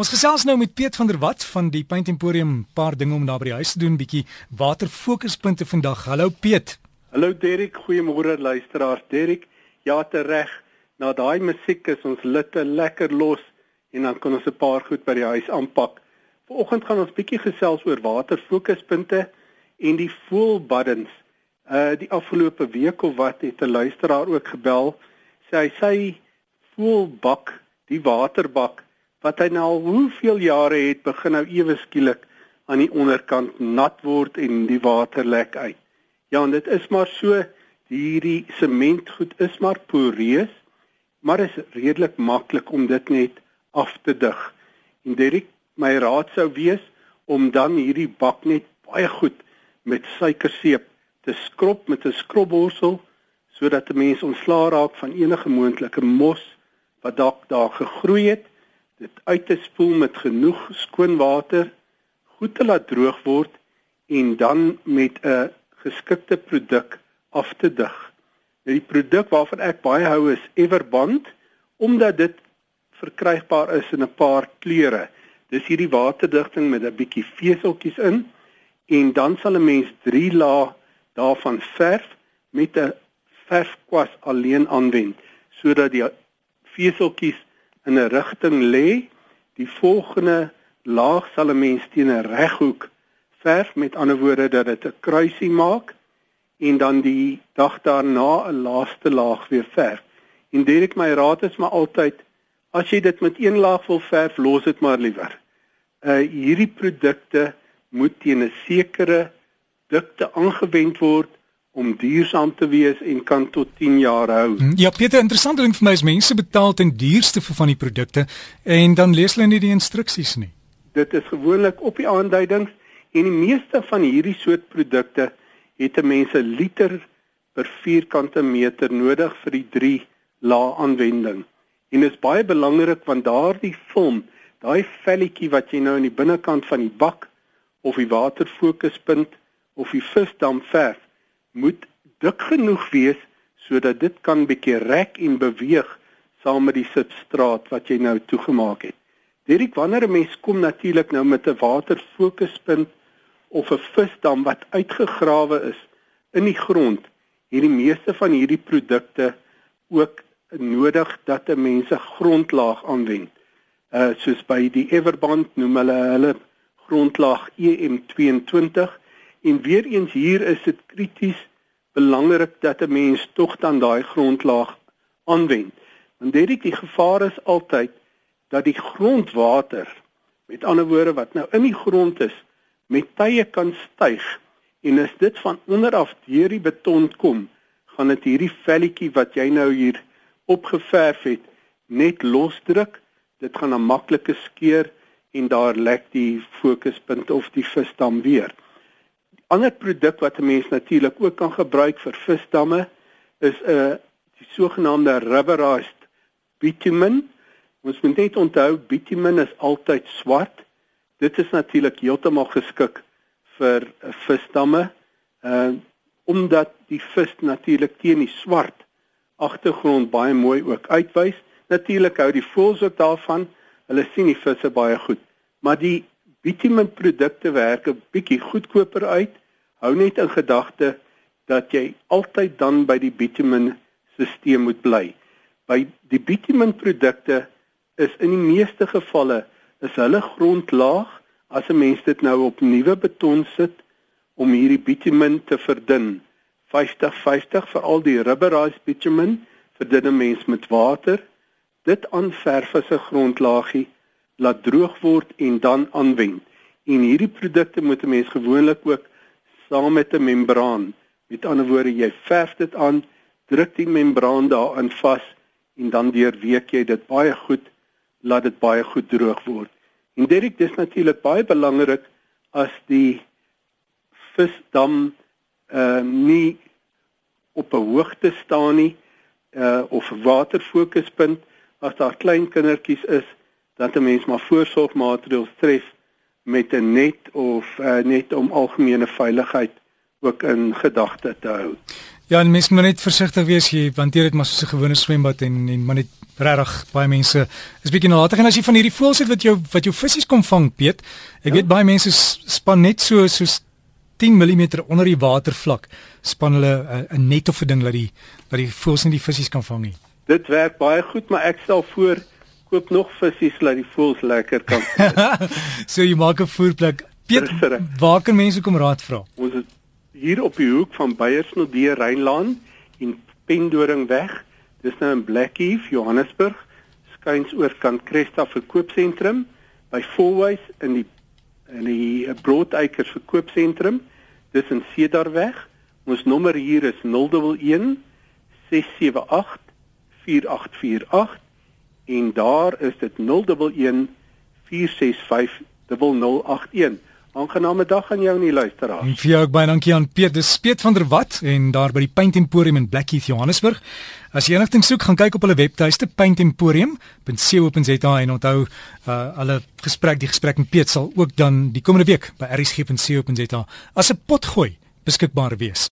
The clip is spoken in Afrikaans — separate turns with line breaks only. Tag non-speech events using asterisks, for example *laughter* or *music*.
Ons gesels nou met Piet van der Walt van die Paint Emporium, paar dinge om daar by die huis te doen, bietjie waterfokuspunte vandag. Hallo Piet.
Hallo Derek, goeiemôre luisteraars. Derek, ja te reg. Na daai musiek is ons litte lekker los en dan kan ons 'n paar goed by die huis aanpak. Vanoggend gaan ons bietjie gesels oor waterfokuspunte en die voelbaddens. Uh die afgelope week of wat het 'n luisteraar ook gebel. Sê hy sy voelbak, die waterbak wat hy nou al hoeveel jare het begin nou ewe skielik aan die onderkant nat word en die water lek uit. Ja, en dit is maar so hierdie sementgoed is maar poreus, maar is redelik maklik om dit net af te dig. En Derek, my raad sou wees om dan hierdie bak net baie goed met suikerseep te skrob met 'n skrobborsel sodat 'n mens ontslaa raak van enige moontlike mos wat dalk daar gegroei het. Dit uit te spoel met genoeg skoon water, goed te laat droog word en dan met 'n geskikte produk af te dig. Nou die produk waarvan ek baie hou is Everbond omdat dit verkrygbaar is in 'n paar kleure. Dis hierdie waterdigting met 'n bietjie veseltjies in en dan sal 'n mens 3 lae daarvan verf met 'n verfkwas alleen aanwend sodat die veseltjies in 'n rigting lê. Die volgende laag sal 'n mens teen 'n reghoek verf met ander woorde dat dit 'n kruisie maak en dan die dag daarna 'n laaste laag weer verf. En dit my raad is maar altyd as jy dit met een laag wil verf, los dit maar liewer. Uh hierdie produkte moet teen 'n sekere dikte aangewend word om duursaam te wees en kan tot 10 jaar hou.
Hm, ja, Pieter, interessant ding vir my is mense betaal ten duurste vir van die produkte en dan lees hulle nie die instruksies nie.
Dit is gewoonlik op die aanduidings en die meeste van hierdie soort produkte het 'n mens 'n liter per vierkante meter nodig vir die 3 lae aanwending. En dit is baie belangrik want daardie film, daai velletjie wat jy nou in die binnekant van die bak of die waterfokuspunt of die visdam verf moet dik genoeg wees sodat dit kan bietjie rek en beweeg saam met die substraat wat jy nou toegemaak het. Dirk wanneer 'n mens kom natuurlik nou met 'n waterfokuspunt of 'n visdam wat uitgegrawe is in die grond, hierdie meeste van hierdie produkte ook nodig dat 'n mens 'n grondlaag aanwend. Uh soos by die Everbond noem hulle hulle grondlaag EM22 en weer eens hier is dit krities belangrik dat 'n mens tog dan daai grondlaag aanwend. Want dit die gevaar is altyd dat die grondwater met ander woorde wat nou in die grond is met tye kan styg en as dit van onder af deur die beton kom gaan dit hierdie velletjie wat jy nou hier opgeverf het net losdruk dit gaan 'n maklike skeur en daar lek die fokuspunt of die visdam weer. Ander produk wat 'n mens natuurlik ook kan gebruik vir visdamme is 'n uh, die sogenaamde rubberized bitumen. Ons moet net onthou bitumen is altyd swart. Dit is natuurlik heeltemal geskik vir uh, visdamme. Uh omdat die vis natuurlik teen die swart agtergrond baie mooi ook uitwys. Natuurlik hou die voëls ook daarvan. Hulle sien die visse baie goed. Maar die bitumenprodukte werk 'n bietjie goedkoper uit. Hou net in gedagte dat jy altyd dan by die bitumenstelsel moet bly. By die bitumenprodukte is in die meeste gevalle is hulle grondlaag as 'n mens dit nou op nuwe beton sit om hierdie bitumen te verdun. 50-50 vir al die rubberized bitumen verdun 'n mens met water dit aanverf as 'n grondlaagie, laat droog word en dan aanwend. En hierdie produkte moet 'n mens gewoonlik ook saam met 'n membraan. Met ander woorde, jy verf dit aan, druk die membraan daarin vas en dan deurweek jy dit baie goed, laat dit baie goed droog word. En dit is natuurlik baie belangrik as die visdam uh nie op 'n hoogte staan nie uh of waterfokuspunt as daar klein kindertjies is dat 'n mens maar voorsorgmaatreëls tref met 'n net of uh, net om algemene veiligheid ook in gedagte te hou.
Ja, en mens moet net versigtig wees jy want jy het maar so 'n gewone swembad en en maar net Regtig, baie mense is bietjie nalatig en as jy van hierdie voëls het wat jou wat jou visse kom vang, Piet. Ek ja. weet baie mense span net so so 10 mm onder die watervlak span hulle 'n uh, net of 'n ding dat die dat die voëls nie die visse kan vang nie.
Dit werk baie goed, maar ek stel voor koop nog visse sodat die voëls lekker kan. *laughs*
so jy maak 'n voerplek. Piet, waar kan mense kom raad vra?
Ons is hier op die hoek van Beyersnodde Rynlaan en Pendoringweg. Dis nou in Blackheath, Johannesburg, skuins oor kant Cresta verkoopsentrum by Fourways in die in die Broadacres verkoopsentrum. Dis in Cedarweg. Ons nommer hier is 011 678 4848 en daar is dit 011 465 0081. Aangename dag aan jou en die luisteraars.
En vir jou ook baie dankie aan Piet, dis Piet van der Walt en daar by die Paint Emporium in Blackheath, Johannesburg. As jy enigstens soek, gaan kyk op hulle webtuiste paintemporium.co.za en onthou uh hulle gesprek, die gesprek met Piet sal ook dan die komende week by rsg.co.za as 'n potgooi beskikbaar wees.